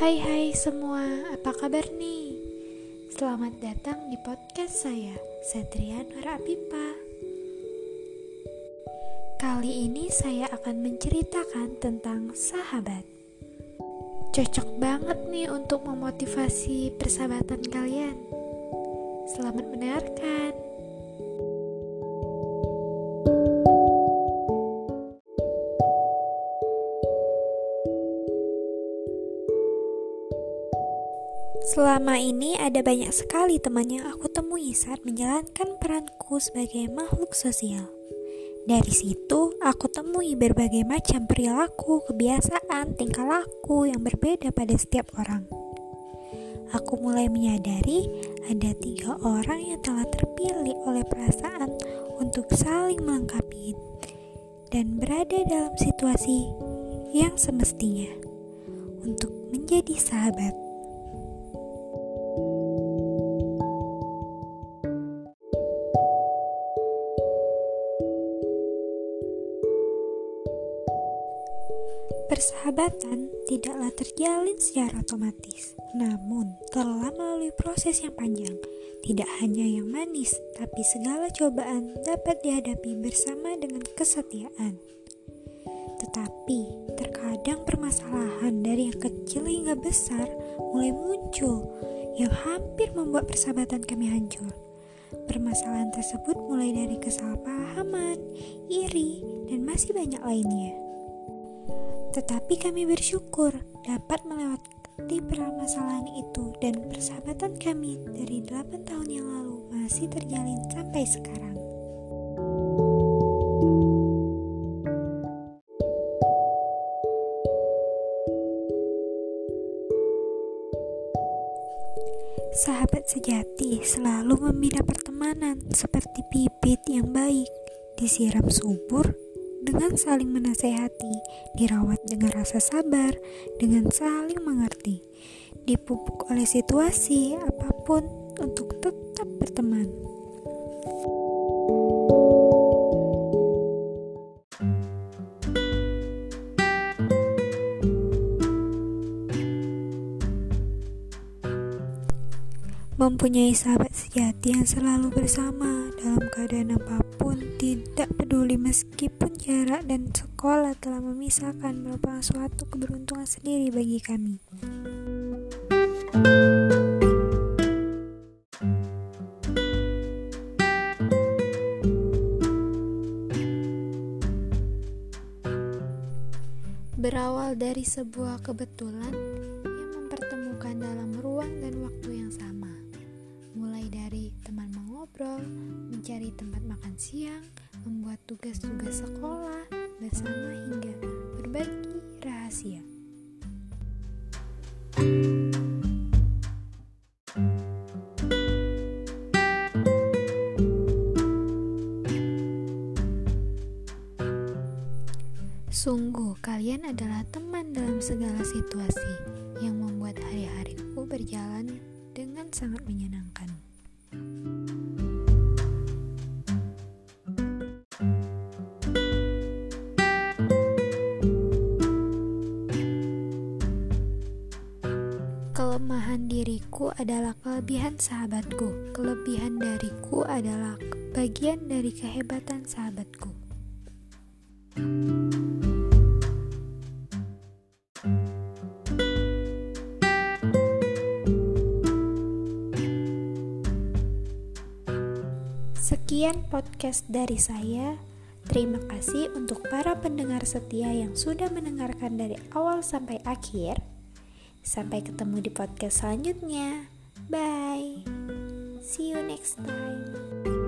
Hai hai semua, apa kabar nih? Selamat datang di podcast saya, Satria Nur Apipa. Kali ini saya akan menceritakan tentang sahabat. Cocok banget nih untuk memotivasi persahabatan kalian. Selamat mendengarkan. Selama ini ada banyak sekali teman yang aku temui saat menjalankan peranku sebagai makhluk sosial. Dari situ, aku temui berbagai macam perilaku, kebiasaan, tingkah laku yang berbeda pada setiap orang. Aku mulai menyadari ada tiga orang yang telah terpilih oleh perasaan untuk saling melengkapi dan berada dalam situasi yang semestinya untuk menjadi sahabat. Persahabatan tidaklah terjalin secara otomatis, namun telah melalui proses yang panjang. Tidak hanya yang manis, tapi segala cobaan dapat dihadapi bersama dengan kesetiaan. Tetapi terkadang permasalahan dari yang kecil hingga besar mulai muncul yang hampir membuat persahabatan kami hancur. Permasalahan tersebut mulai dari kesalahpahaman, iri, dan masih banyak lainnya. Tetapi kami bersyukur dapat melewati permasalahan itu dan persahabatan kami dari 8 tahun yang lalu masih terjalin sampai sekarang. Sahabat sejati selalu membina pertemanan seperti bibit yang baik, disiram subur dengan saling menasehati, dirawat dengan rasa sabar, dengan saling mengerti, dipupuk oleh situasi apa pun untuk tetap berteman. Mempunyai sahabat sejati yang selalu bersama dalam keadaan apa pun, tidak peduli meskipun jarak dan sekolah telah memisahkan merupakan suatu keberuntungan sendiri bagi kami. Berawal dari sebuah kebetulan yang mempertemukan dalam ruang dan waktu yang sama mulai dari teman mengobrol, mencari tempat makan siang, membuat tugas-tugas sekolah bersama hingga berbagi rahasia. Sungguh, kalian adalah teman dalam segala situasi yang membuat hari-hariku berjalan dengan sangat menyenangkan. Diriku adalah kelebihan sahabatku. Kelebihan dariku adalah bagian dari kehebatan sahabatku. Sekian podcast dari saya. Terima kasih untuk para pendengar setia yang sudah mendengarkan dari awal sampai akhir. Sampai ketemu di podcast selanjutnya. Bye. See you next time.